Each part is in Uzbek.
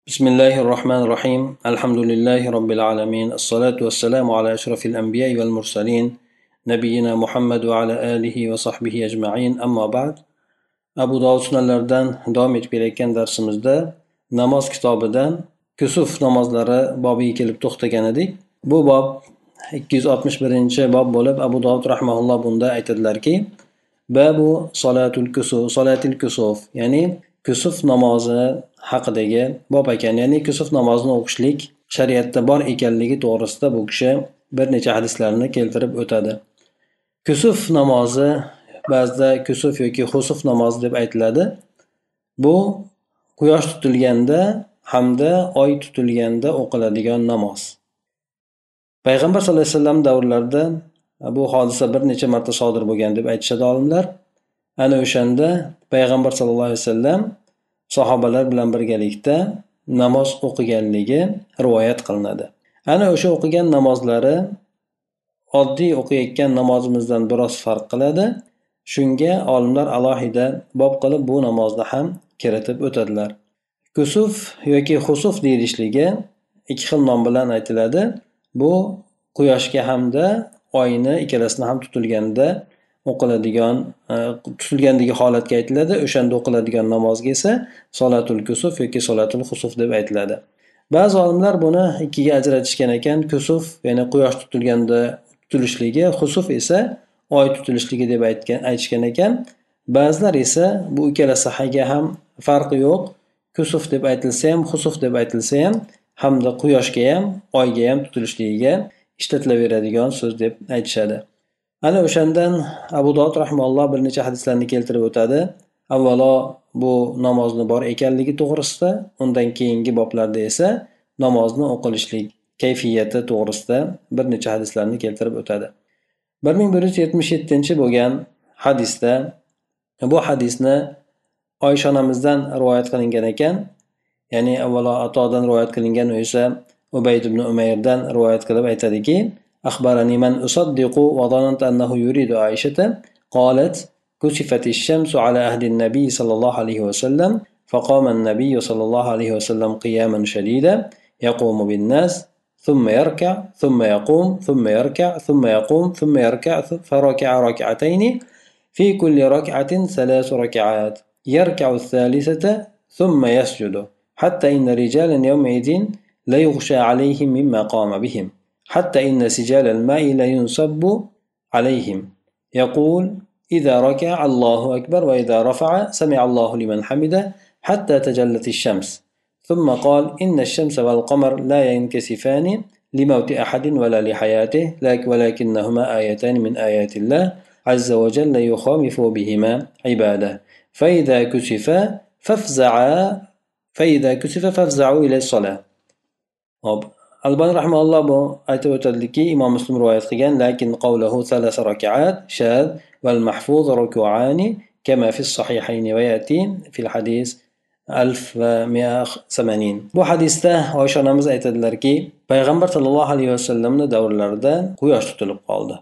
بسم الله الرحمن الرحيم الحمد لله رب العالمين الصلاة والسلام على أشرف الأنبياء والمرسلين نبينا محمد وعلى آله وصحبه أجمعين أما بعد أبو داود sunanlardan davom etib kelayotgan darsimizda namoz kitobidan kusuf namozlari bobiga kelib to'xtagan edik bu bob ikki yuz oltmish birinchi bob bo'lib abu dovud rahmaulloh bunda aytadilarki babu solatul kusuf solatil kusuf ya'ni kusuf namozi haqidagi bob ekan ya'ni kusuf namozini o'qishlik shariatda bor ekanligi to'g'risida bu kishi bir necha hadislarni keltirib o'tadi. Kusuf namozi ba'zida kusuf yoki husuf namozi deb aytiladi. Bu quyosh tutilganda hamda oy tutilganda o'qiladigan namoz. Payg'ambar sallallohu alayhi vasallam davrlarida bu hodisa bir necha marta sodir bo'lgan deb aytishadi olimlar. Ana o'shanda payg'ambar sallallohu alayhi vasallam sahobalar bilan birgalikda namoz o'qiganligi rivoyat qilinadi. Ana o'sha o'qigan namozlari oddiy o'qiyotgan namozimizdan biroz farq qiladi. Shunga olimlar alohida bob qilib bu namozni ham kiritib o'tadilar. Kusuf yoki husuf deyilishligi ikki xil nom bilan aytiladi. Bu quyoshga hamda oyni ikkalasini ham tutilganda o'qiladigan e, tutilgandagi holatga aytiladi. O'shanda o'qiladigan namozga esa solatul kusuf yoki solatul husuf deb aytiladi. Ba'zi olimlar buni ikkiga ajratishgan ekan. Kusuf ya'ni quyosh tutilganda tutilishligi husuf esa oy tutilishligi deb aytgan aytishgan ekan. Ba'zilar esa bu ikkala sahaga ham farqi yo'q. Kusuf deb aytilsa ham husuf deb aytilsa ham hamda quyoshga ham oyga ham tutilishligiga ishlatilaveradigan so'z deb aytishadi. Ana o'shandan abu dovud rahmalloh bir necha hadislarni keltirib o'tadi. Avvalo bu namozni bor ekanligi to'g'risida undan keyingi boblarda esa namozni o'qilishlik kayfiyati to'g'risida bir necha hadislarni keltirib o'tadi. bir ming bir yuz yetmish yettinchi bo'lgan hadisda bu hadisni oysha onamizdan rivoyat qilingan ekan. Ya'ni avvalo atodan rivoyat qilingan u esa ubayd ibn umayrdan rivoyat qilib aytadiki أخبرني من أصدق وظننت أنه يريد عائشة قالت كشفت الشمس على أهل النبي صلى الله عليه وسلم فقام النبي صلى الله عليه وسلم قياما شديدا يقوم بالناس ثم يركع ثم يقوم ثم يركع ثم يقوم ثم يركع فركع ركعتين في كل ركعة ثلاث ركعات يركع الثالثة ثم يسجد حتى إن رجالا يومئذ ليغشى عليهم مما قام بهم. حتى إن سجال الماء لا ينصب عليهم. يقول إذا ركع الله أكبر وإذا رفع سمع الله لمن حمده حتى تجلت الشمس ثم قال إن الشمس والقمر لا ينكسفان لموت أحد ولا لحياته ولكنهما آيتان من آيات الله عز وجل يخامف بهما عباده. فإذا كسفا فافزعا فإذا كسف فافزعوا إلى الصلاة albani rahmaulloh bu aytib o'tadiki imom muslim rivoyat qilgan lakin qavlahu salasa rakaat shad val mahfuz rukuani kama fi sahihayni va yati fil hadis alf va samanin bu hadisda oysha onamiz aytadilarki payg'ambar sallallohu alayhi vasallamni davrlarida quyosh tutilib qoldi.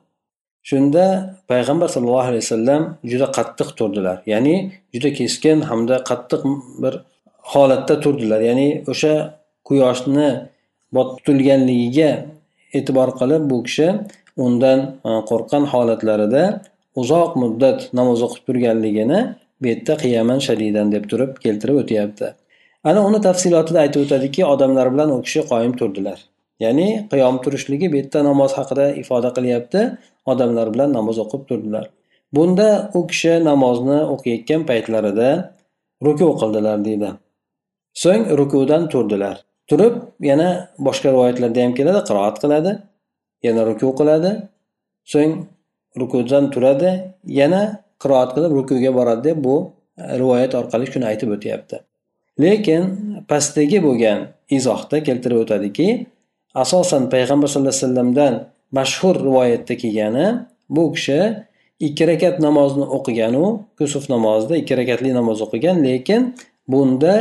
Shunda payg'ambar sallallohu alayhi vasallam juda qattiq turdilar. Ya'ni juda keskin hamda qattiq bir holatda turdilar. Ya'ni o'sha quyoshni tutilganligiga e'tibor qilib bu kishi undan e, qo'rqqan holatlarida uzoq muddat namoz o'qib turganligini bu yerda qiyaman shadidan deb turib keltirib o'tyapti. Ana uni tafsilotida aytib o'tadiki odamlar bilan u kishi qoyim turdilar. Ya'ni qiyom turishligi bu yerda namoz haqida ifoda qilyapti odamlar bilan namoz o'qib turdilar. Bunda u kishi namozni o'qiyotgan paytlarida ruku qildilar deydi. So'ng rukudan turdilar. Turib yana boshqa rivoyatlarda ham keladi qiroat qiladi yana ruku qiladi. So'ng rukudan turadi yana qiroat qilib rukuga boradi deb bu rivoyat orqali shuni aytib o'tyapti. Lekin pastdagi bo'lgan izohda keltirib o'tadiki asosan payg'ambar sallallohu alayhi vasallamdan mashhur rivoyatda kelgani bu kishi ikki rakat namozni o'qiganu kusuf namozida ikki rakatli namoz o'qigan lekin bunda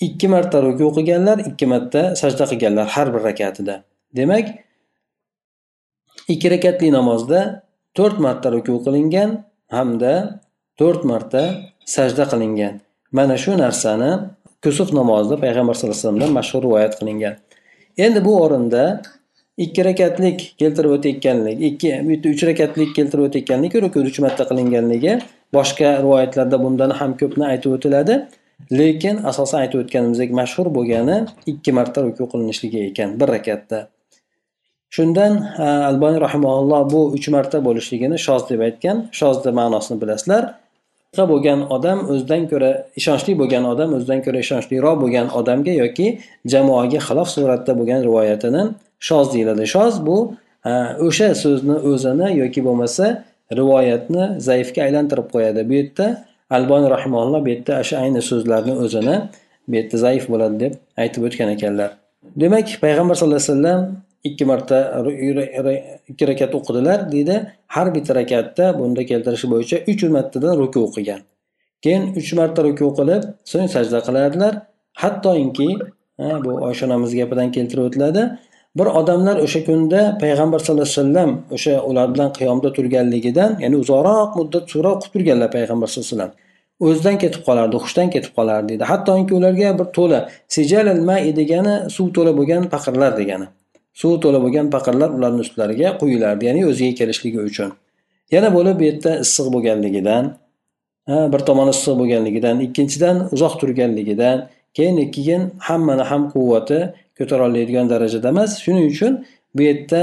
ikki marta ruku o'qiganlar, ikki marta sajda qilganlar har bir rakatida. Demak ikki rakatli namozda to'rt marta ruku qilingan hamda to'rt marta sajda qilingan. Mana shu narsani kusuf namozida payg'ambar sallallohu alayhi vasallamdan mashhur rivoyat qilingan. Endi bu o'rinda ikki rakatlik keltirib o'tayotganlik ikki bitta uch rakatlik keltirib o'tayotganlik ruku uch marta qilinganligi boshqa rivoyatlarda bundan ham ko'pni aytib o'tiladi. Lekin asosan aytib o'tganimizdek mashhur bo'lgani ikki marta ruku qilinishligi ekan bir rakatda. Shundan alboniy rahimaulloh bu uch marta bo'lishligini shoz deb aytgan. Shozni ma'nosini bilasizlar. Bo'lgan odam o'zidan ko'ra ishonchli bo'lgan odam o'zidan ko'ra ishonchliroq bo'lgan odamga yoki jamoaga xilof suratda bo'lgan rivoyatini shoz deyiladi. Shoz bu o'sha so'zni o'zini yoki bo'lmasa rivoyatni zaifga aylantirib qo'yadi. Bu yerda alboniy rahimalloh bu yerda o'sha ayni so'zlarni o'zini bu yerda zaif bo'ladi deb aytib o'tgan ekanlar. Demak payg'ambar sallallohu alayhi vasallam ikki marta ikki rakat o'qidilar deydi. Har bitta rakatda bunda keltirishi bo'yicha uch martadan ruku o'qigan. Keyin uch marta ruku qilib so'ng sajda qiladilar. Hattoki bu oysha onamiz gapidan keltirib o'tiladi. Bir odamlar o'sha kunda payg'ambar sallallohu alayhi vasallam o'sha ular bilan qiyomda turganligidan ya'ni uzoqroq muddat sura o'qib turganlar payg'ambar sallallohu alayhi vasallam. O'zidan ketib qolardi hushdan ketib qolardi deydi. Hattoki ularga bir to'la sijalil mai degani suv to'la bo'lgan paqirlar degani. Suv to'la bo'lgan paqirlar ularni ustlariga quyilardi ya'ni o'ziga kelishligi uchun. Yana bo'lib bu yerda issiq bo'lganligidan bir tomoni issiq bo'lganligidan ikkinchidan uzoq turganligidan keyin keyin hammani ham quvvati ko'taroladigan darajada emas. Shuning uchun bu yerda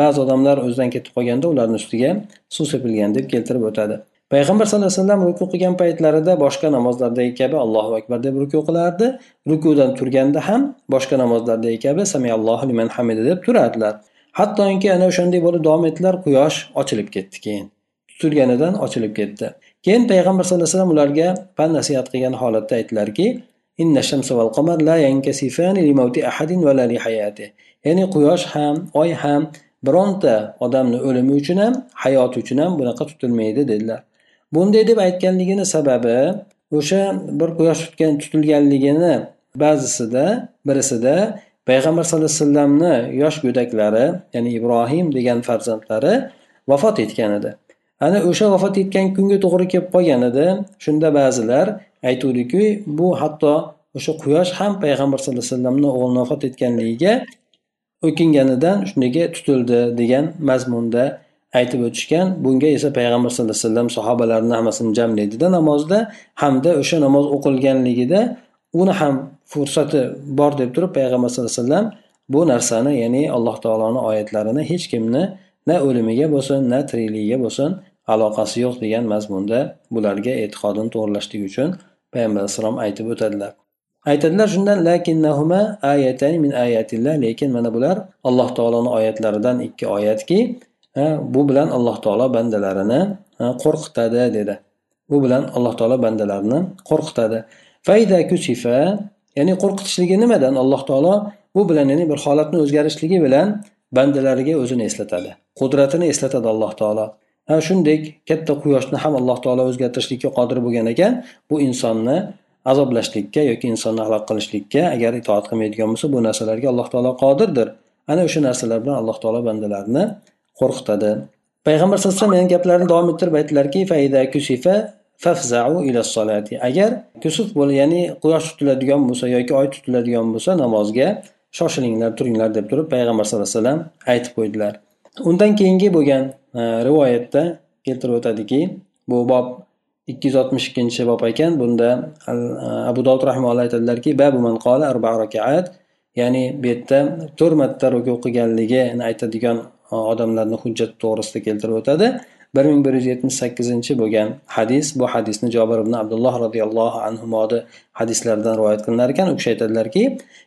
ba'zi odamlar o'zidan ketib qolganda ularni ustiga suv sepilgan deb keltirib o'tadi. Payg'ambar sallallohu alayhi vasallam ruku qilgan paytlarida boshqa namozlardagi kabi allohu akbar deb ruku qilardi. Rukudan turganda ham boshqa namozlardagi kabi samiyallohu liman hamida deb turardilar. Hattoki ana o'shanday bo'lib davom etdilar quyosh ochilib ketdi keyin. Tutilganidan ochilib ketdi. Keyin payg'ambar sallallohu alayhi vasallam ularga pan nasihat qilgan holatda aytdilarki ya'ni quyosh ham oy ham bironta odamni o'limi uchun ham hayoti uchun ham bunaqa tutilmaydi dedilar. Bunday deb aytganligini sababi o'sha bir quyosh tutgan tutilganligini ba'zisida birisida payg'ambar sallallohu alayhi vasallamni yosh go'daklari ya'ni ibrohim degan farzandlari vafot etgan edi. Ana o'sha vafot etgan kunga to'g'ri kelib qolgan edi. Shunda ba'zilar aytuvdiki bu hatto o'sha quyosh ham payg'ambar sallallohu alayhi vasallamni o'g'lini vafot etganligiga o'kinganidan shunga tutildi degan mazmunda aytib o'tishgan bunga esa payg'ambar sallallohu alayhi vasallam sahobalarni hammasini jamlaydida namozda hamda o'sha namoz o'qilganligida uni ham fursati bor deb turib payg'ambar sallallohu alayhi vasallam bu narsani ya'ni alloh taoloni oyatlarini hech kimni na o'limiga bo'lsin na tirikligiga bo'lsin aloqasi yo'q degan mazmunda bularga e'tiqodini to'g'irlashlik uchun payg'ambar alayhissalom aytib o'tadilar. Aytadilar shundan lakinnahuma ayatan min ayatillah lekin mana bular alloh taoloni oyatlaridan ikki oyatki bu bilan alloh taolo bandalarini qo'rqitadi dedi. Bu bilan alloh taolo bandalarini qo'rqitadi. Fayda kusifa ya'ni qo'rqitishligi nimadan alloh taolo bu bilan ya'ni bir holatni o'zgarishligi bilan bandalariga o'zini eslatadi qudratini eslatadi alloh taolo. Ha shunday katta quyoshni ham alloh taolo o'zgartirishlikka qodir bo'lgan ekan bu insonni azoblashlikka yoki insonni halok qilishlikka agar itoat qilmaydigan bo'lsa bu narsalarga alloh taolo qodirdir. Ana o'sha narsalar bilan alloh taolo bandalarni qo'rqitadi. Payg'ambar sallallohu alayhi vasallam gaplarini davom ettirib aytdilarki agar kusuf bo'l ya'ni quyosh tutiladigan bo'lsa yoki oy tutiladigan bo'lsa namozga shoshilinglar turinglar deb turib payg'ambar sallallohu alayhi vasallam aytib qo'ydilar. Undan keyingi bo'lgan e, rivoyatda keltirib o'tadiki bu bob ikki yuz oltmish ikkinchi bob ekan. Bunda e, abu dovud rahimalloh aytadilarki babu man qola arba rakaat ya'ni bu yerda to'rt marta ruku qilganligini aytadigan odamlarni hujjat to'g'risida keltirib o'tadi bir ming bir yuz yetmish sakkizinchi bo'lgan hadis bu hadisni jobir ibn abdulloh roziyallohu anhuni hadislaridan rivoyat qilinar ekan u kishi aytadilarki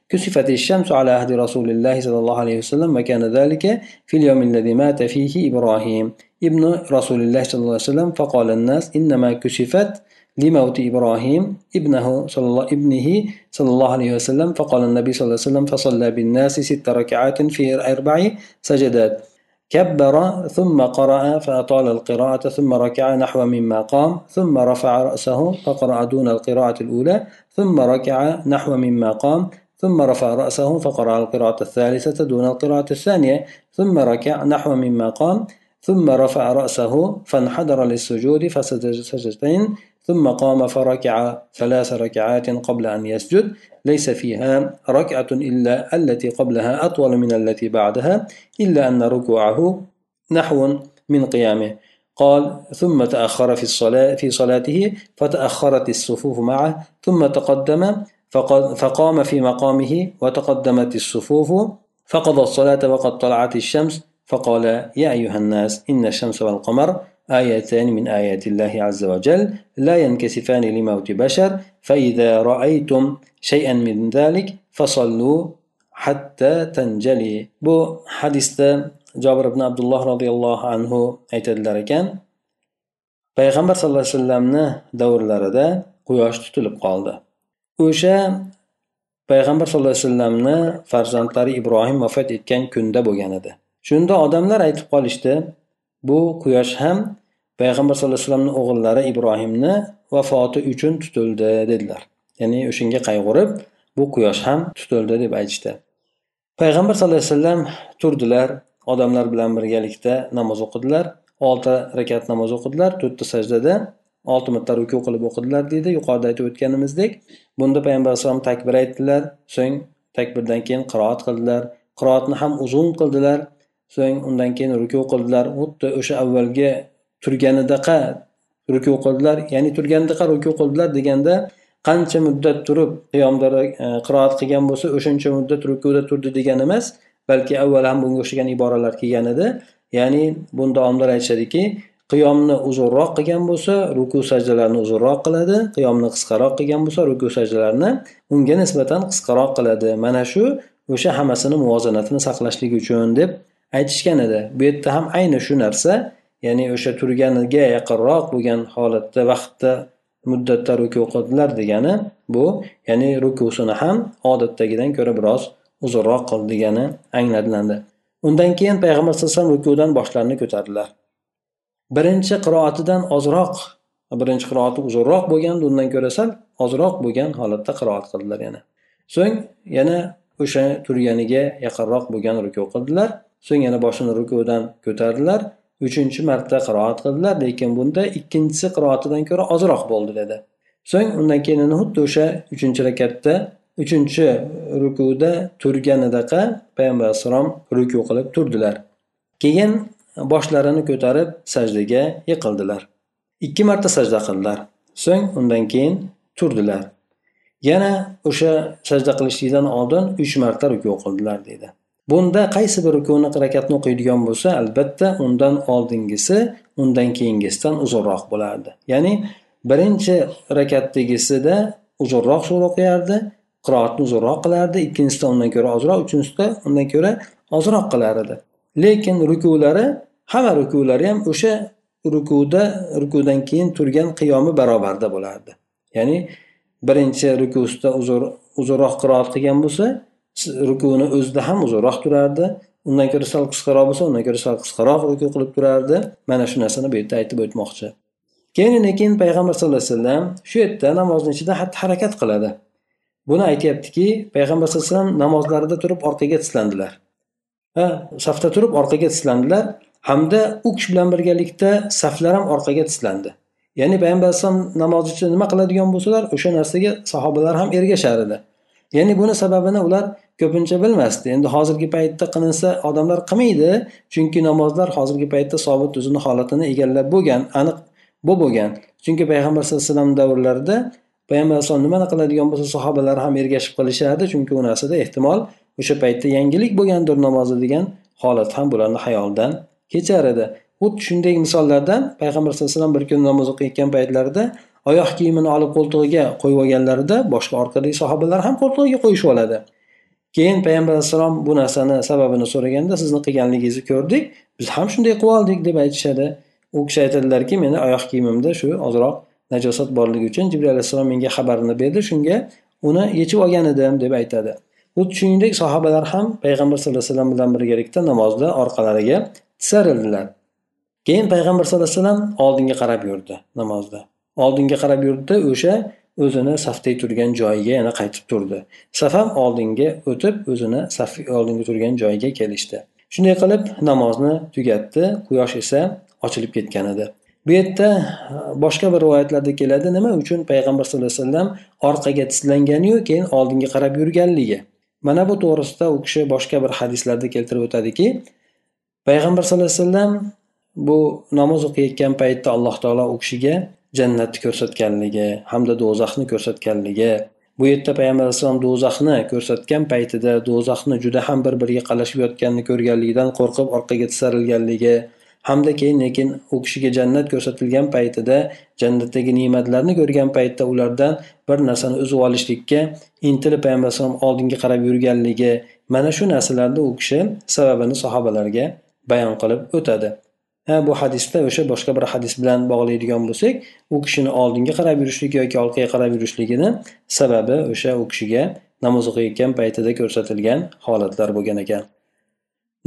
كسفت الشمس على عهد رسول الله صلى الله عليه وسلم وكان ذلك في اليوم الذي مات فيه إبراهيم ابن رسول الله صلى الله عليه وسلم فقال الناس إنما كشفت لموت إبراهيم ابنه صلى الله ابنه صلى الله عليه وسلم فقال النبي صلى الله عليه وسلم فصلى بالناس ست ركعات في أربع سجدات كبر ثم قرأ فأطال القراءة ثم ركع نحو مما قام ثم رفع رأسه فقرأ دون القراءة الأولى ثم ركع نحو مما قام ثم رفع رأسه فقرأ القراءة الثالثة دون القراءة الثانية ثم ركع نحو مما قام ثم رفع رأسه فانحدر للسجود فسجد سجدتين ثم قام فركع ثلاث ركعات قبل أن يسجد. ليس فيها ركعة إلا التي قبلها أطول من التي بعدها إلا أن ركوعه نحو من قيامه. قال ثم تأخر في الصلاة في صلاته فتأخرت الصفوف معه ثم تقدم فقام في مقامه وتقدمت الصفوف فقضى الصلاة وقد طلعت الشمس فقال يا أيها الناس إن الشمس والقمر آيتان من آيات الله عز وجل لا ينكسفان لموت بشر فإذا رأيتم شيئا من ذلك فصلوا حتى تنجلي بو حديث jobir ibn abdulloh roziyallohu anhu aytadilar ekan payg'ambar sallallohu alayhi vasallamni davrlarida quyosh tutilib qoldi o'sha payg'ambar sallallohu alayhi vasallamni farzandlari ibrohim vafot etgan kunda bo'lgan edi shunda odamlar aytib qolishdi bu quyosh ham payg'ambar sallallohu alayhi vasallamni o'g'illari ibrohimni vafoti uchun tutildi dedilar. Ya'ni o'shanga qayg'urib bu quyosh ham tutildi deb aytishdi. Payg'ambar sallallohu alayhi vasallam turdilar odamlar bilan birgalikda namoz o'qidilar olti rakat namoz o'qidilar to'rtta sajdada olti marta ruku qilib o'qidilar deydi. Yuqorida aytib o'tganimizdek bunda payg'ambar alayhisalom takbir aytdilar so'ng takbirdan keyin qiroat qildilar. Qiroatni ham uzun qildilar. So'ng undan keyin ruku qildilar. Xuddi o'sha avvalgi turganidaqa ruku qildilar. Ya'ni turganidaqa ruku qildilar deganda qancha muddat turib qiyomda e, qiroat qilgan bo'lsa o'shancha muddat rukuda turdi degani emas balki avval ham bunga o'xshagan iboralar kelgan edi. Ya'ni bunda olimlar aytishadiki qiyomni uzunroq qilgan bo'lsa ruku sajdalarni uzunroq qiladi qiyomni qisqaroq qilgan bo'lsa ruku sajdalarni unga nisbatan qisqaroq qiladi. Mana shu o'sha hammasini muvozanatini saqlashlik uchun deb aytishgan edi bu yerda ham ayni shu narsa ya'ni o'sha turganiga yaqinroq bo'lgan holatda vaqtda muddatda ruku qildilar degani bu ya'ni rukusini ham odatdagidan ko'ra biroz uzunroq qil degani anglanadi undan keyin payg'ambar sallallohu alayhi vasallam rukudan boshlarini ko'tardilar. Birinchi qiroatidan ozroq birinchi qiroati uzunroq bo'lgan undan ko'ra sal ozroq bo'lgan holatda qiroat qildilar yana. So'ng yana o'sha turganiga yaqinroq bo'lgan ruku qildilar so'ng yana boshini rukudan ko'tardilar. Uchinchi marta qiroat qildilar lekin bunda ikkinchisi qiroatidan ko'ra ozroq bo'ldi dedi. So'ng undan keyin xuddi o'sha uchinchi rakatda uchinchi rukuda turganidaqa payg'ambar alayhissalom ruku qilib turdilar. Keyin boshlarini ko'tarib sajdaga yiqildilar. Ikki marta sajda qildilar. So'ng undan keyin turdilar. Yana o'sha sajda qilishlikdan oldin uch marta ruku qildilar deydi bunda qaysi bir rukuni rakatni o'qiydigan bo'lsa albatta undan oldingisi undan keyingisidan uzunroq bo'lardi. Ya'ni birinchi rakatdagisida uzunroq sura o'qiyardi qiroatni uzunroq qilardi ikkinchisida undan ko'ra ozroq uchinchisida undan ko'ra ozroq qilar edi. Lekin rukulari hamma rukulari ham o'sha rukuda rukudan keyin turgan qiyomi barobarda bo'lardi. Ya'ni birinchi rukusida uzunroq qiroat qilgan bo'lsa rukuni o'zida ham uzunroq turardi. Undan ko'ra sal qisqaroq bo'lsa undan ko'ra sal qisqaroq ruku qilib turardi. Mana shu narsani bu yerda aytib o'tmoqchi. Keyin keyin payg'ambar sallallohu alayhi vasallam shu yerda namozni ichida xatti harakat qiladi. Buni aytyaptiki payg'ambar sallallohu alayhi vasallam namozlarida turib orqaga tislandilar. Ha safda turib orqaga tislandilar hamda u kishi bilan birgalikda saflar ham orqaga tislandi. Ya'ni payg'ambar alayhisalom namoz ichida nima qiladigan bo'lsalar o'sha narsaga sahobalar ham ergashar edi ya'ni buni sababini ular ko'pincha bilmasdi. Endi hozirgi paytda qilinsa odamlar qilmaydi chunki namozlar hozirgi paytda sobit o'zini holatini egallab bo'lgan aniq bu bo'lgan. Chunki payg'ambar sallallohu alayhi vasallam davrlarida payg'ambar alayhisalom nimani qiladigan bo'lsa sahobalar ham ergashib qilishardi chunki u narsada ehtimol o'sha paytda yangilik bo'lgandir namozi degan holat ham bularni xayolidan kechar edi. Xuddi shunday misollardan payg'ambar sallallohu alayhi vasallam bir kun namoz o'qiyotgan paytlarida oyoq kiyimini olib qo'ltig'iga qo'yib olganlarida boshqa orqadagi sahobalar ham qo'ltig'iga qo'yishib oladi. Keyin payg'ambar alayhissalom bu narsani sababini so'raganda sizni qilganligingizni ko'rdik biz ham shunday qilib oldik deb aytishadi. U kishi aytadilarki meni oyoq kiyimimda shu ozroq najosat borligi uchun jibril alayhissalom menga xabarini berdi shunga uni yechib olgan edim deb aytadi. Xuddi shuningdek sahobalar ham payg'ambar sallallohu alayhi vasallam bilan birgalikda namozda orqalariga tisarildilar keyin payg'ambar sallallohu alayhi vasallam oldinga qarab yurdi namozda. Oldinga qarab yurdida o'sha o'zini safda turgan joyiga yana qaytib turdi. Saf ham oldinga o'tib o'zini saf oldinga turgan joyiga kelishdi. Shunday qilib namozni tugatdi quyosh esa ochilib ketgan edi. Bu yerda e, boshqa bir rivoyatlarda keladi nima uchun payg'ambar sallallohu alayhi vasallam orqaga tislanganiyu keyin oldinga qarab yurganligi. Mana bu to'g'risida u kishi boshqa bir hadislarda keltirib o'tadiki payg'ambar sallallohu alayhi vasallam bu namoz o'qiyotgan paytda alloh taolo u kishiga jannatni ko'rsatganligi hamda do'zaxni ko'rsatganligi. Bu yerda payg'ambar alayhissalom do'zaxni ko'rsatgan paytida do'zaxni juda ham bir biriga qalashib yotganini ko'rganligidan qo'rqib orqaga tisarilganligi hamda keyin lekin u kishiga jannat ko'rsatilgan paytida jannatdagi ne'matlarni ko'rgan paytda ulardan bir narsani uzib olishlikka intilib payg'ambar alayhissalom oldinga qarab yurganligi mana shu narsalarni u kishi sababini sahobalarga bayon qilib o'tadi. Ha bu hadisda o'sha boshqa bir hadis bilan bog'laydigan bo'lsak u kishini oldinga qarab yurishligi yoki orqaga qarab yurishligini sababi o'sha u kishiga namoz o'qiyotgan paytida ko'rsatilgan holatlar bo'lgan ekan.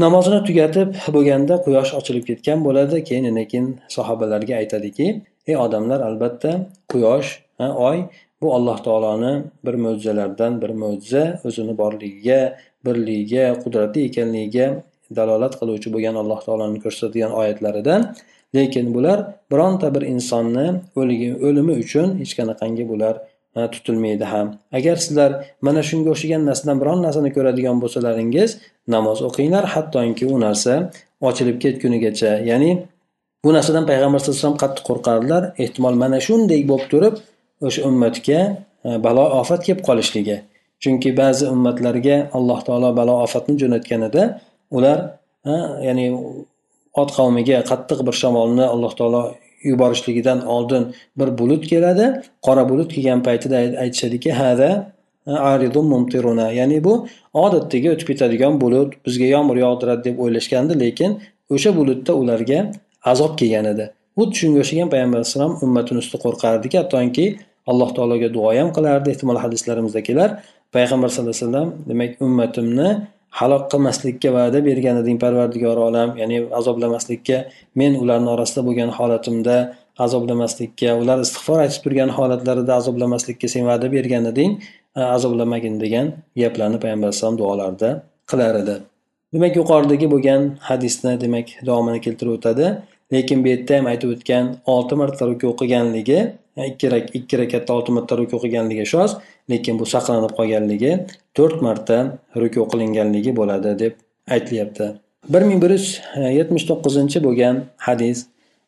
Namozini tugatib bo'lganda quyosh ochilib ketgan bo'ladi keyin keyin sahobalarga aytadiki ey odamlar albatta quyosh oy bu alloh taoloni bir mo'jizalaridan bir mo'jiza o'zini borligiga birligiga qudratli ekanligiga dalolat qiluvchi bo'lgan alloh taoloni ko'rsatgan oyatlaridan. Lekin bular bironta bir insonni o'limi uchun hech qanaqangi bular e, tutilmaydi ham. Agar sizlar mana shunga o'xshagan narsadan biron narsani ko'radigan bo'lsalaringiz namoz o'qinglar. Hattoki u narsa ochilib ketgunigacha ya'ni bu narsadan payg'ambar sallallohu alayhi vasallam qattiq qo'rqardilar. Ehtimol mana shunday bo'lib turib o'sha ummatga e, balo ofat kelib qolishligi. Chunki ba'zi ummatlarga alloh taolo balo ofatni jo'natganida ular ya'ni ot qavmiga qattiq bir shamolni alloh taolo yuborishligidan oldin bir bulut keladi. Qora bulut kelgan paytida aytishadiki hada mumtiruna. Ya'ni bu odatdagi o'tib ketadigan bulut bizga yomg'ir yog'diradi deb o'ylashgandi lekin o'sha bulutda ularga azob kelgan edi. Xuddi shunga o'xshagan payg'ambar alayhissalom ummatini ustida qo'rqardiki hattoki alloh taologa duo ham qilardi ehtimol hadislarimizda kelar payg'ambar sallallohu alayhi vasallam demak ummatimni halok qilmaslikka va'da bergan eding parvardigor olam. Ya'ni azoblamaslikka men ularni orasida bo'lgan holatimda azoblamaslikka ular istig'for aytib turgan holatlarida azoblamaslikka sen va'da bergan eding azoblamagin degan gaplarni payg'ambar alayhisalom duolarida qilar edi. Demak yuqoridagi bo'lgan hadisni demak davomini keltirib o'tadi. Lekin bu yerda ham aytib o'tgan olti marta ruku o'qiganligi ikki ikki rakatda olti marta ruku o'qiganligi shoz. lekin bu saqlanib qolganligi to'rt marta ruku qilinganligi bo'ladi deb aytilyapti bir ming bir yuz yetmish to'qqizinchi bo'lgan hadis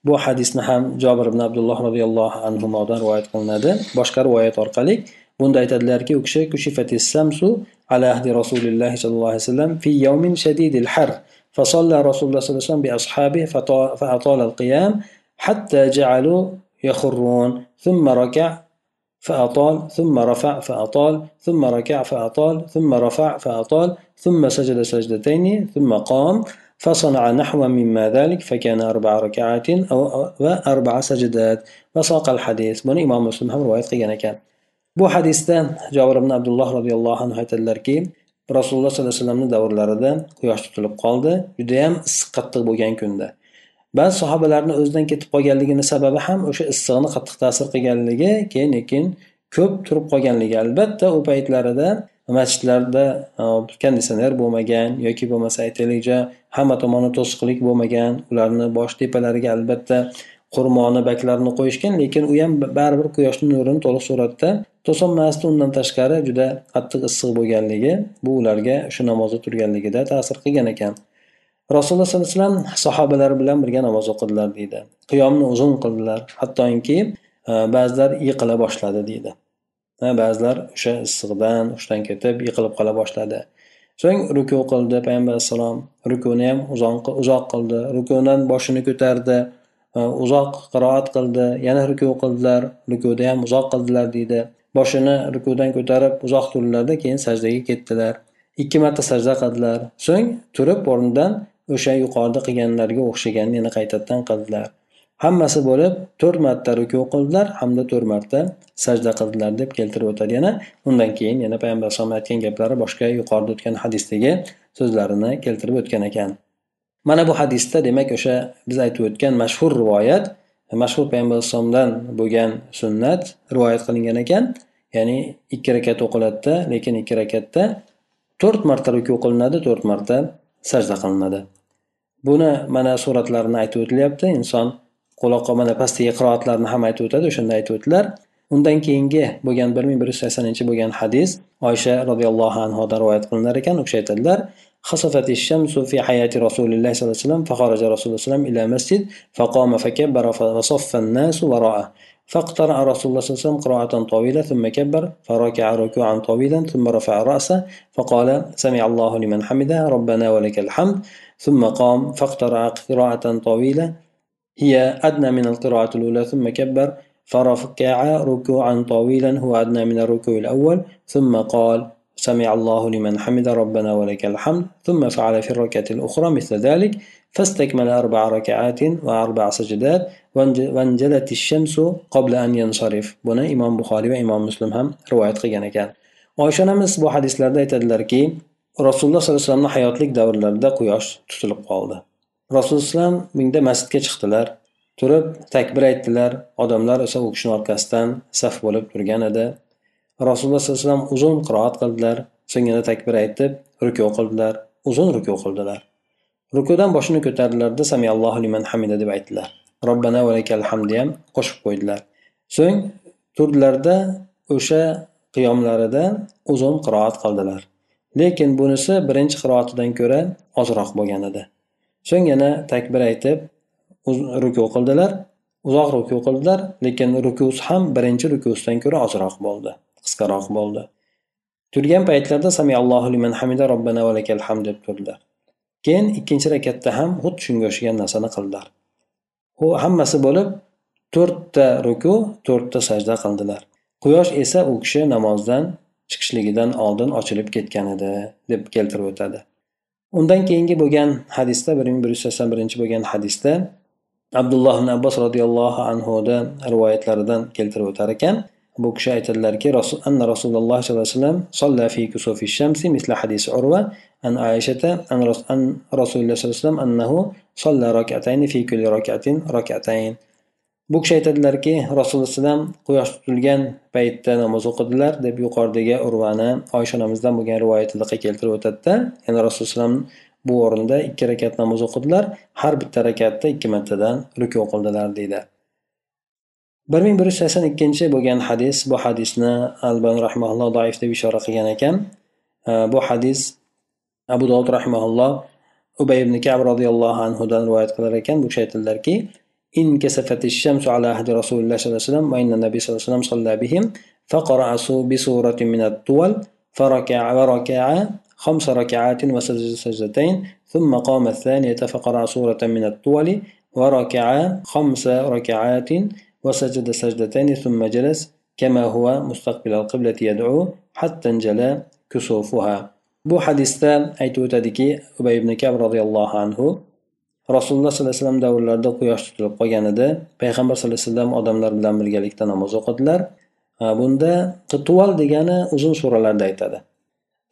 bu hadisni ham jobir ibn abdulloh roziyallohu anhudan rivoyat qilinadi boshqa rivoyat orqali bunda aytadilarki u kishi samsu ala ahdi rasulilloh sollallohu alayhi vasallam fi yawmin shadidil har فصلى رسول الله صلى الله عليه وسلم بأصحابه فأطال القيام حتى جعلوا يخرون ثم ركع فأطال ثم رفع فأطال ثم ركع فأطال ثم رفع فأطال ثم سجد سجدتين ثم قام فصنع نحو مما ذلك فكان أربع ركعات أو وأربع سجدات وساق الحديث بني إمام مسلم هم رواية قيانا كان bu hadisda jabir ibn abdulloh roziyallohu anhu aytadilarki rasululloh sollallohu alayhi vasallamni davrlarida quyosh tutilib qoldi judayam issiq qattiq bo'lgan kunda ba'zi sahobalarni o'zidan ketib qolganligini sababi ham o'sha issiqni qattiq ta'sir qilganligi keyin lekin ko'p turib qolganligi. Albatta u paytlarida masjidlarda e, konditsioner bo'lmagan yoki bo'lmasa aytaylik hamma tomoni to'siqlik bo'lmagan ularni bosh tepalariga albatta xurmoni baklarini qo'yishgan lekin u ham baribir quyoshni nurini to'liq suratda to'solmasdi undan tashqari juda qattiq issiq bo'lganligi bu ularga shu namozda turganligida ta'sir qilgan ekan. Rasululloh sollallohu alayhi vasallam sahobalari bilan birga namoz o'qidilar deydi. Qiyomni uzun qildilar. Hattoki e, ba'zilar yiqila boshladi deydi. E, ba'zilar o'sha issiqdan hushdan ketib yiqilib qola boshladi. So'ng ruku qildi payg'ambar alayhissalom rukuni ham uzoq qildi. Rukudan boshini ko'tardi. E, uzoq qiroat qildi. Yana ruku qildilar. Rukuda ham uzoq qildilar deydi. Boshini rukudan ko'tarib uzoq turdilarda keyin sajdaga ketdilar. Ikki marta sajda qildilar. So'ng turib o'rnidan o'sha yuqorida qilganlarga o'xshaganini yana qaytadan qildilar. Hammasi bo'lib to'rt marta ruku qildilar hamda to'rt marta sajda qildilar deb keltirib o'tadi. Yana undan keyin yana payg'ambar alayhisalom aytgan gaplari boshqa yuqorida o'tgan hadisdagi so'zlarini keltirib o'tgan ekan. Mana bu hadisda demak o'sha biz aytib o'tgan mashhur rivoyat mashhur payg'ambar alayhissalomdan bo'lgan sunnat rivoyat qilingan ekan. Ya'ni ikki rakat o'qiladida lekin ikki rakatda to'rt marta ruku qilinadi to'rt marta sajda qilinadi buni mana suratlarni aytib o'tilyapti inson quloqqa mana pastdagi qiroatlarni ham aytib o'tadi o'shanda aytib o'tdilar undan keyingi bo'lgan bir ming bir yuz saksoninchi bo'lgan hadis oysha roziyallohu anhudan rivoyat qilinar ekan u kishi aytadilar خسفت الشمس في حياة رسول الله صلى الله عليه وسلم فخرج رسول الله صلى الله عليه وسلم إلى مسجد فقام فكبر وصف الناس وراءه فاقترع رسول الله صلى الله عليه وسلم قراءة طويلة ثم كبر فركع ركوعا طويلا ثم رفع رأسه فقال سمع الله لمن حمده ربنا ولك الحمد. ثم قام فاقترع قراءة طويلة هي أدنى من القراءة الأولى ثم كبر فركع ركوعا طويلا هو أدنى من الركوع الأول ثم قال سمع الله لمن حمد ربنا ولك الحمد ثم فعل في الركعة الأخرى مثل ذلك فاستكمل أربع ركعات وأربع سجدات وانجلت الشمس قبل أن ينصرف buni imom buxoriy va imom muslim ham rivoyat qilgan ekan oysha onamiz bu hadislarda aytadilarki rasululloh sollallohu alayhi vasallamni hayotlik davrlarida quyosh tutilib qoldi rasululloh alayhivasallam bunda masjidga chiqdilar turib takbir aytdilar odamlar esa u kishini orqasidan saf bo'lib turgan edi Rasululloh sollallohu alayhi vasallam uzun qiroat qildilar so'ng yana takbir aytib ruku qildilar uzun ruku qildilar. Rukudan boshini ko'tardilarda samiyallohu liman hamida deb aytdilar. Robbana valakal hamdi ham qo'shib qo'ydilar. So'ng turdilarda o'sha qiyomlarida uzun qiroat qildilar. Lekin bunisi birinchi qiroatidan ko'ra ozroq bo'lgan edi. So'ng yana takbir aytib ruku qildilar uzoq ruku qildilar lekin rukusi ham birinchi rukusidan ko'ra ozroq bo'ldi. Qisqaroq bo'ldi. Turgan paytlarida samiallohu liman hamida robbana valakal hamd deb turdilar keyin ikkinchi rakatda ham xuddi shunga o'xshagan narsani qildilar. U hammasi bo'lib to'rtta ruku to'rtta sajda qildilar. Quyosh esa u kishi namozdan chiqishligidan oldin ochilib ketgan edi deb keltirib o'tadi. Undan keyingi bo'lgan hadisda bir ming bir yuz sakson birinchi bo'lgan hadisda abdulloh ibn abbos roziyallohu anhuda rivoyatlaridan keltirib o'tar ekan. Bu kishi aytadilarki anna rasululloh sollallohu alayhi vasallam solla fi kusufi shamsi misla hadis urva an aishata an rasululloh sollallohu alayhi vasallam annahu solla rakatayni fi kulli rakatin rakatayn. Bu kishi aytadilarki rasululloh alayhivasallam quyosh tutilgan paytda namoz o'qidilar deb yuqoridagi urvani oysha onamizdan bo'lgan rivoyatida keltirib o'tadida ya'ni rasululloh bu o'rinda ikki rakat namoz o'qidilar. Har bitta rakatda ikki martadan ruku qildilar deydi. Bir ming bir yuz sakson ikkinchi bo'lgan hadis bu hadisni albani rahmaulloh doif deb ishora qilgan ekan bu hadis abu dovud rahmaulloh ubay ibn kab roziyallohu anhudan rivoyat qilar ekan bu kishi aytadilarki انكسفت الشمس على عهد رسول الله صلى الله عليه وسلم وإن النبي صلى الله عليه وسلم صلى بهم فقرأ بسورة من الطول فركع وركع خمس ركعات وسجد سجدتين ثم قام الثانية فقرأ سورة من الطول وركع خمس ركعات وسجد سجدتين ثم جلس كما هو مستقبل القبلة يدعو حتى انجلى كسوفها bu hadisda aytib o'tadiki ubay ibn kab roziyallohu anhu rasululloh sollallohu alayhi vasallam davrlarida quyosh tutilib qolgan edi payg'ambar sallallohu alayhi vasallam odamlar bilan birgalikda namoz o'qidilar bunda tuval degani uzun suralarni aytadi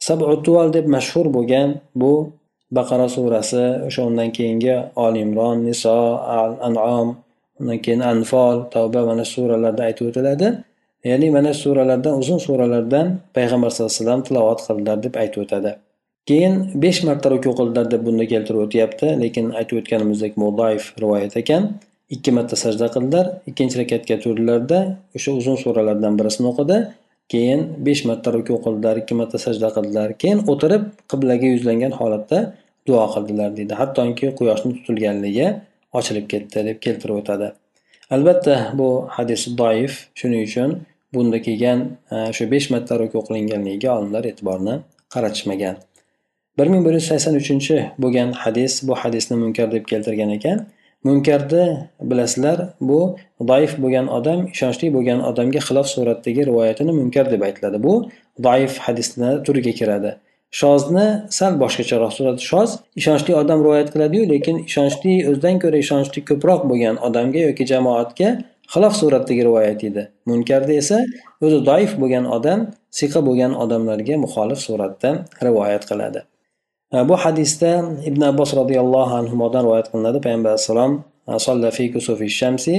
sabu tuval deb mashhur bo'lgan bu baqara surasi o'sha undan keyingi oli imron niso al anom undan keyin anfol tavba mana suralarda aytib o'tiladi. Ya'ni mana suralardan uzun suralardan payg'ambar sallallohu alayhi vasallam tilovat qildilar deb aytib o'tadi. Keyin besh marta ruku qildilar deb bunda keltirib o'tyapti lekin aytib o'tganimizdek mudoif rivoyat ekan. Ikki marta sajda qildilar ikkinchi rakatga turdilarda o'sha uzun suralardan birisini o'qidi. Keyin besh marta ruku qildilar ikki marta sajda qildilar. Keyin o'tirib qiblaga yuzlangan holatda duo qildilar deydi. Hattoki quyoshni tutilganligi ochilib ketdi deb keltirib o'tadi. Albatta bu hadis doif. Shuning uchun bunda kelgan e, shu besh marta ruku qilinganligiga olimlar e'tiborni qaratishmagan. Bir ming bir yuz sakson uchinchi bo'lgan hadis bu hadisni munkar deb keltirgan ekan. Munkarni bilasizlar bu doif bo'lgan odam ishonchli bo'lgan odamga xilof suratdagi rivoyatini munkar deb aytiladi. Bu doif hadisni turiga kiradi. Shozni sal boshqacharoq suradi. Shoz ishonchli odam rivoyat qiladiyu lekin ishonchli o'zidan ko'ra ishonchli ko'proq bo'lgan odamga yoki jamoatga xilof suratdagi rivoyat edi. Munkarda esa o'zi doif bo'lgan odam siqa bo'lgan odamlarga muxolif suratda rivoyat qiladi. E, bu hadisda ibn abbos roziyallohu anhudan rivoyat qilinadi. Payg'ambar alayhissalom e, shamsi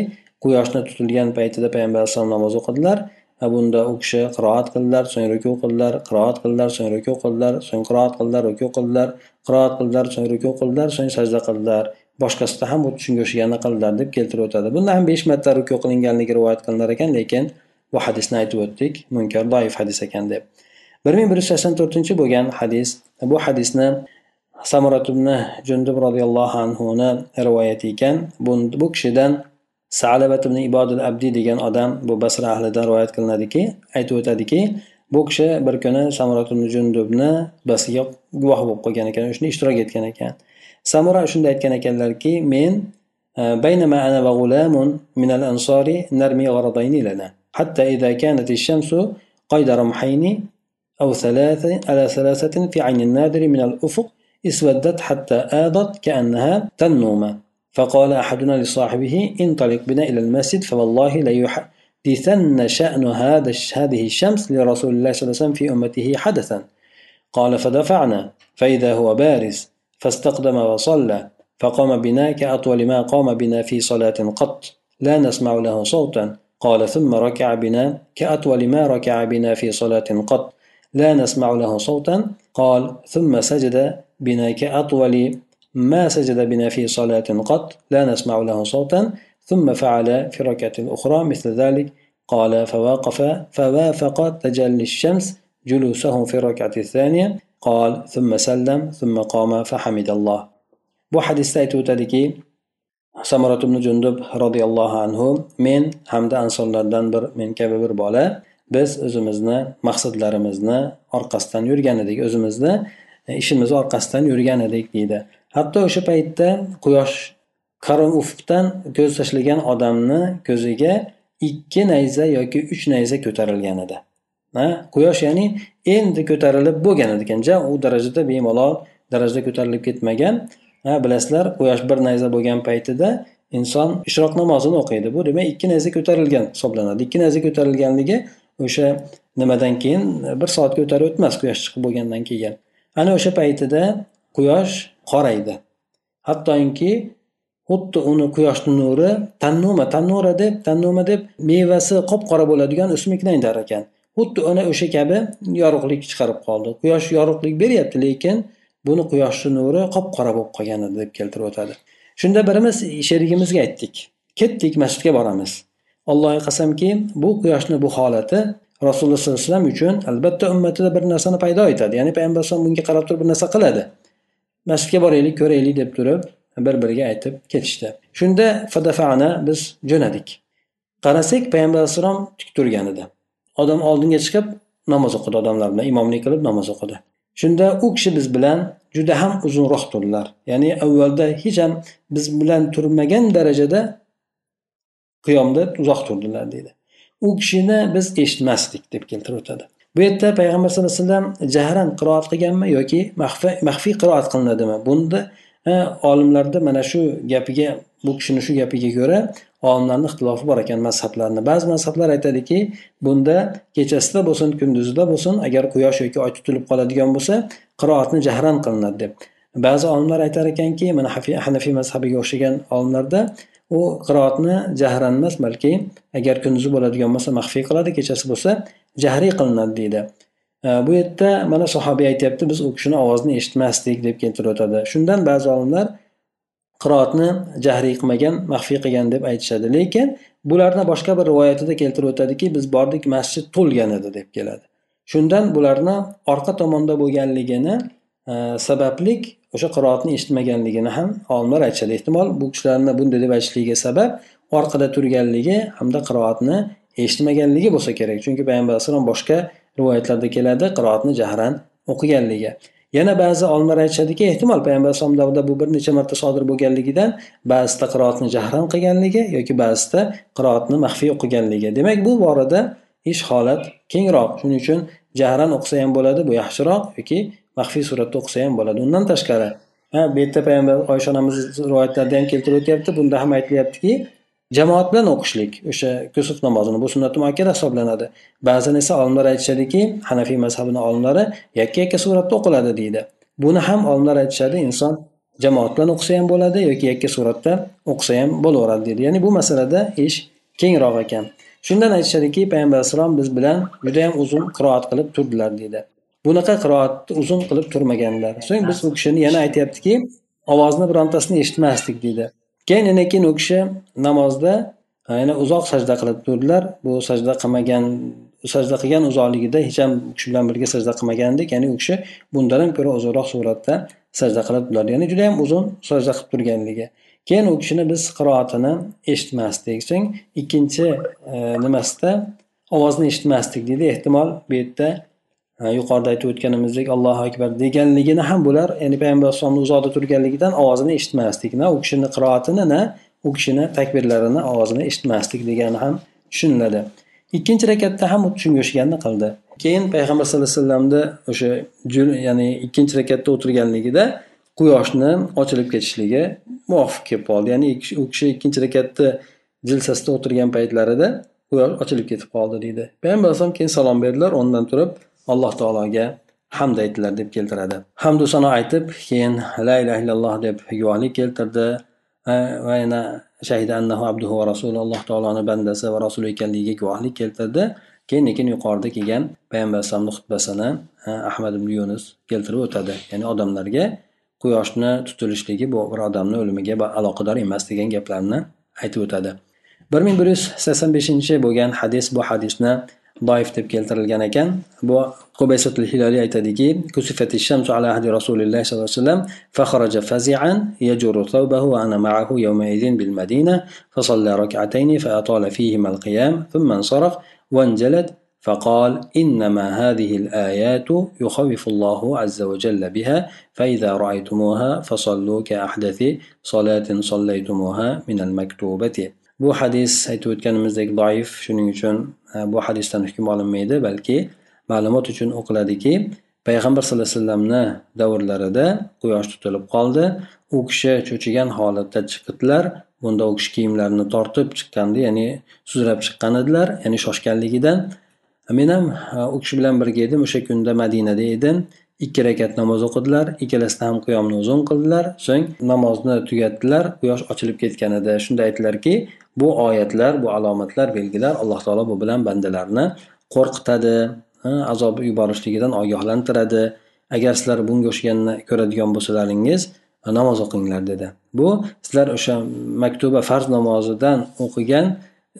quyoshni tutilgan paytida payg'ambar alayhissalom namoz o'qidilar bunda u kishi qiroat qildilar so'ng ruku qildilar qiroat qildilar so'ng ruku qildilar so'ng qiroat qildilar ruku qildilar qiroat qildilar so'ng ruku qildilar so'ng sajda qildilar. Boshqasida ham xuddi shunga o'xshaganini qildilar deb keltirib o'tadi. Bunda ham besh marta ruku qilinganligi rivoyat qilinar ekan lekin bu hadisni aytib o'tdik. Munkar doif hadis ekan deb. bir ming bir yuz sakson to'rtinchi bo'lgan hadis bu hadisni samurat ibn jundub roziyallohu anhuni rivoyati ekan. Bu kishidan salabat ibn ibodil abdiy degan odam bu basra ahlidan rivoyat qilinadiki aytib o'tadiki bu kishi bir kuni samurat ibn jundubni basiga guvoh bo'lib qolgan ekan shunda ishtirok etgan ekan samura shunda aytgan ekanlarki men بينما أنا وغلام من الأنصار نرمي غرضين لنا حتى إذا كانت الشمس قيد رمحين أو ثلاث على ثلاثة في عين النادر من الأفق اسودت حتى آضت كأنها تنوم فقال أحدنا لصاحبه انطلق بنا إلى المسجد فوالله ليحدثن شأن هذا هذه الشمس لرسول الله صلى الله عليه وسلم في أمته حدثا. قال فدفعنا فإذا هو بارز فاستقدم وصلى فقام بنا كأطول ما قام بنا في صلاة قط لا نسمع له صوتا. قال ثم ركع بنا كأطول ما ركع بنا في صلاة قط لا نسمع له صوتا. قال ثم سجد بنا كأطول ما سجد بنا في صلاة قط لا نسمع له صوتا ثم فعل في ركعة أخرى مثل ذلك قال فواقف فوافق تجلي الشمس جلوسه في الركعة الثانية قال ثم سلم ثم قام فحمد الله bu hadisda aytib o'tadiki samurat ibn jundub roziyallohu anhu men hamda ansonlardan bir men kabi bir bola biz o'zimizni maqsadlarimizni orqasidan yurgan edik o'zimizni e, ishimizni orqasidan yurgan edik deydi Hatto o'sha paytda quyosh qaro ufqdan ko'z tashlagan odamni ko'ziga ikki nayza yoki uch nayza ko'tarilgan edi. Quyosh ya'ni endi ko'tarilib bo'lgan ekan. Ja u darajada bemalol darajada ko'tarilib ketmagan. Ha bilasizlar quyosh bir nayza bo'lgan paytida inson ishroq namozini o'qiydi. Bu demak ikki nayza ko'tarilgan hisoblanadi. Ikki nayza ko'tarilganligi o'sha nimadan keyin bir soatga o'tar o'tmas quyosh chiqib bo'lgandan keyin. Ana o'sha paytida quyosh qoraydi. Hattoki xuddi uni quyoshni nuri tannuma tannura deb tannuma deb mevasi qop qora bo'ladigan o'simlikni aytar ekan. Xuddi ana o'sha kabi yorug'lik chiqarib qoldi. Quyosh yorug'lik beryapti lekin buni quyoshni nuri qop qora bo'lib qolgan edi deb keltirib o'tadi. Shunda birimiz sherigimizga aytdik. Ketdik masjidga boramiz. Allohga qasamki bu quyoshni bu holati rasululloh sollallohu alayhi vasallam uchun albatta ummatida bir narsani paydo etadi. Ya'ni payg'ambar alayhisalom bunga qarab turib bir narsa qiladi. Masjidga boraylik ko'raylik deb turib bir biriga aytib ketishdi. Shunda fadafana biz jo'nadik. Qarasak payg'ambar alayhissalom tik turgan edi. Odam oldinga chiqib namoz o'qidi odamlar bilan imomlik qilib namoz o'qidi. Shunda u kishi biz bilan juda ham uzunroq turdilar. Ya'ni avvalda hech ham biz bilan turmagan darajada qiyomda uzoq turdilar deydi. U kishini biz eshitmasdik deb keltirib o'tadi. Bu yerda payg'ambar sallallohu alayhi vasallam jahran qiroat qilganmi yoki maxfiy qiroat qilinadimi? Bunda e, olimlarda mana shu gapiga bu kishini shu gapiga ko'ra olimlarni ixtilofi bor ekan mazhablarni ba'zi mazhablar aytadiki bunda kechasida bo'lsin kunduzida bo'lsin agar quyosh yoki oy tutilib qoladigan bo'lsa qiroatni jahran qilinadi deb. Ba'zi olimlar aytar ekanki mana hanafiy mazhabiga o'xshagan olimlarda u qiroatni jahran emas balki agar kunduzi bo'ladigan bo'lsa maxfiy qiladi kechasi bo'lsa jahriy qilinadi deydi. Bu yerda mana sahobiy aytyapti biz u kishini ovozini eshitmasdik deb keltirib o'tadi shundan ba'zi olimlar qiroatni jahriy qilmagan maxfiy qilgan deb aytishadi. Lekin bularni boshqa bir rivoyatida keltirib o'tadiki biz bordik masjid to'lgan edi deb keladi. Shundan bularni orqa tomonda bo'lganligini e, sabablik o'sha qiroatni eshitmaganligini ham olimlar aytishadi. Ehtimol bu kishilarni bunday deb aytishligiga sabab orqada turganligi hamda qiroatni eshitmaganligi bo'lsa kerak. Chunki payg'ambar alayhissalom boshqa rivoyatlarda keladi qiroatni jahran o'qiganligi. Yana ba'zi olimlar aytishadiki ehtimol payg'ambar alayhisalom davrida bu bir necha marta sodir bo'lganligidan ba'zida qiroatni jahran qilganligi yoki ba'zida qiroatni maxfiy o'qiganligi. Demak bu borada ish holat kengroq. Shuning uchun jahran o'qisa ham bo'ladi bu yaxshiroq yoki maxfiy suratda o'qisa ham bo'ladi. Undan tashqari ha bu yerda payg'ambar oysha onamiz rivoyatlarida ham keltirib o'tyapti bunda ham aytilyaptiki jamoat bilan o'qishlik o'sha kusuf namozini bu sunnati muakkada hisoblanadi. Ba'zan esa olimlar aytishadiki hanafiy mazhabini olimlari yakka yakka suratda o'qiladi deydi. Buni ham olimlar aytishadi inson jamoat bilan o'qisa ham bo'ladi yoki yakka suratda o'qisa ham bo'laveradi deydi. Ya'ni bu masalada ish kengroq ekan. Shundan aytishadiki payg'ambar alayhissalom biz bilan judayam uzun qiroat qilib turdilar deydi. Bunaqa qiroatni uzun qilib turmaganlar. So'ng biz u kishini yana aytyaptiki ovozni birontasini eshitmasdik deydi. Keyin yana keyin u kishi namozda yana uzoq sajda qilib turdilar. Bu sajda qilmagan sajda qilgan uzoqligida hech ham u kishi bilan birga sajda qilmagandek ya'ni u kishi bundan ham ko'ra uzunroq suratda sajda qilibdilar ya'ni juda ham uzun sajda qilib turganligi. Keyin u kishini biz qiroatini eshitmasdik. So'ng ikkinchi e, nimasida ovozni eshitmasdik deydi. Ehtimol bu yerda yuqorida aytib o'tganimizdek allohu akbar deganligini ham bular ya'ni payg'ambar alayhisalomni uzoqda turganligidan ovozini eshitmasdik na u kishini qiroatini na u kishini takbirlarini ovozini eshitmasdik degani ham tushuniladi. Ikkinchi rakatda ham shunga o'xshaganini qildi. Keyin payg'ambar sallallohu alayhi vasallamni o'sha ya'ni ikkinchi rakatda o'tirganligida quyoshni ochilib ketishligi muvofiq kelib qoldi. Ya'ni u kishi ikkinchi rakatni jilsasida o'tirgan paytlarida quyosh ochilib ketib qoldi deydi. Payg'ambar alayhisalom keyin salom berdilar o'rnidan turib alloh taologa hamd aytdilar deb keltiradi. Hamdu sano aytib keyin la ilaha illalloh deb guvohlik keltirdi. Va yana shahida annahu abduhu va rasuli alloh taoloni bandasi va rasuli ekanligiga guvohlik keltirdi. Keyin lekin yuqorida kelgan payg'ambar alayhisalomni xutbasini ahmad ibn yunus keltirib o'tadi. Ya'ni odamlarga quyoshni tutilishligi bu bir odamni o'limiga aloqador emas degan gaplarni aytib o'tadi. Bir ming bir yuz sakson beshinchi bo'lgan hadis bu hadisni doif deb keltirilgan ekan bu qubaysatul hiloliy aytadiki kusifati shamsu ala ahdi rasulilloh sollallohu alayhi vasallam فخرج فزعا يجر ثوبه وأنا معه يومئذ بالمدينة فصلى ركعتين فأطال فيهما القيام ثم انصرف وانجلد فقال إنما هذه الآيات يخوف الله عز وجل بها فإذا رأيتموها فصلوا كأحدث صلاة صليتموها من المكتوبة. bu hadis aytib o'tganimizdek doif shuning uchun e, bu hadisdan hukm olinmaydi balki ma'lumot uchun o'qiladiki payg'ambar sallallohu alayhi vasallamni davrlarida quyosh tutilib qoldi. U kishi cho'chigan holatda chiqdilar. Bunda u kishi kiyimlarini tortib chiqqandi ya'ni suzrab chiqqan edilar ya'ni shoshganligidan. Men ham u kishi bilan birga edim o'sha kunda madinada edim. Ikki rakat namoz o'qidilar ikkalasida ham qiyomni uzun qildilar. So'ng namozni tugatdilar quyosh ochilib ketgan edi. Shunda aytdilarki bu oyatlar bu alomatlar belgilar alloh taolo bu bilan bandalarni qo'rqitadi azob yuborishligidan ogohlantiradi. Agar sizlar bunga o'xshaganni ko'radigan bo'lsalaringiz namoz o'qinglar dedi. Bu sizlar o'sha maktuba farz namozidan o'qigan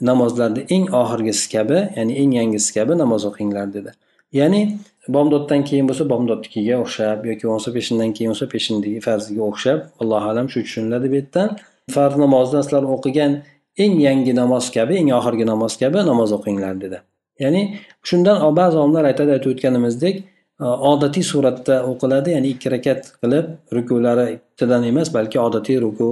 namozlarni eng oxirgisi kabi ya'ni eng yangisi kabi namoz o'qinglar dedi. Ya'ni bomdoddan keyin bo'lsa bomdodnikiga o'xshab yoki bo'lmasa peshindan keyin bo'lsa peshinni farziga o'xshab allohu alam shu tushuniladi bu yerdan. Farz namozni sizlar o'qigan eng yangi namoz kabi eng oxirgi namoz kabi namoz o'qinglar dedi. Ya'ni shundan ba'zi olimlar aytadi aytib o'tganimizdek e, odatiy suratda o'qiladi ya'ni ikki rakat qilib rukulari bittadan emas balki odatiy ruku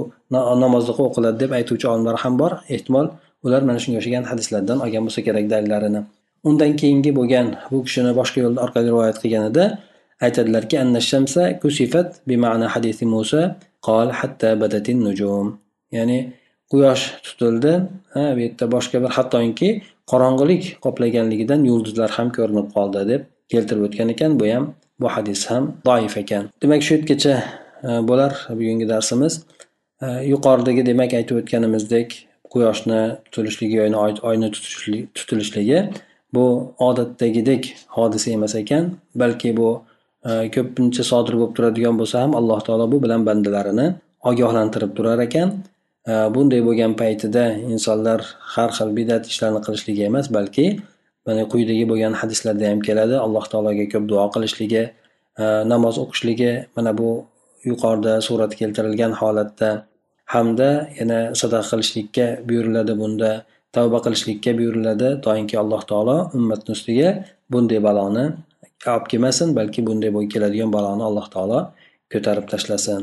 namozda o'qiladi deb aytuvchi olimlar ham bor. Ehtimol ular mana shunga o'xshagan hadislardan olgan bo'lsa kerak dalillarini. Undan keyingi bo'lgan bu kishini boshqa yo'l orqali rivoyat qilganida aytadilarki shamsa kusifat bima'na hadisi musa qol hatta badatin nujum. Ya'ni quyosh tutildi. Ha bu yerda boshqa bir hattoki qorong'ilik qoplaganligidan yulduzlar ham ko'rinib qoldi deb keltirib o'tgan ekan. Bu ham bu hadis ham doif ekan. Demak shu yergacha e, bo'lar bugungi darsimiz. E, yuqoridagi demak aytib o'tganimizdek quyoshni tutilishligi oyni tutilishligi bu odatdagidek hodisa emas ekan. Balki bu e, ko'pincha sodir bo'lib turadigan bo'lsa ham alloh taolo bu bilan bandalarini ogohlantirib turar ekan. Bunday bo'lgan paytida insonlar har xil bidat ishlarni qilishligi emas balki mana quyidagi bo'lgan hadislarda ham keladi. Alloh taologa ko'p duo qilishligi e, namoz o'qishligi mana bu yuqorida surat keltirilgan holatda hamda yana sadaqa qilishlikka buyuriladi bunda tavba qilishlikka buyuriladi. Toinki alloh taolo ummatni ustiga bunday baloni olib kelmasin balki bunday bo'lib keladigan baloni alloh taolo ko'tarib tashlasin.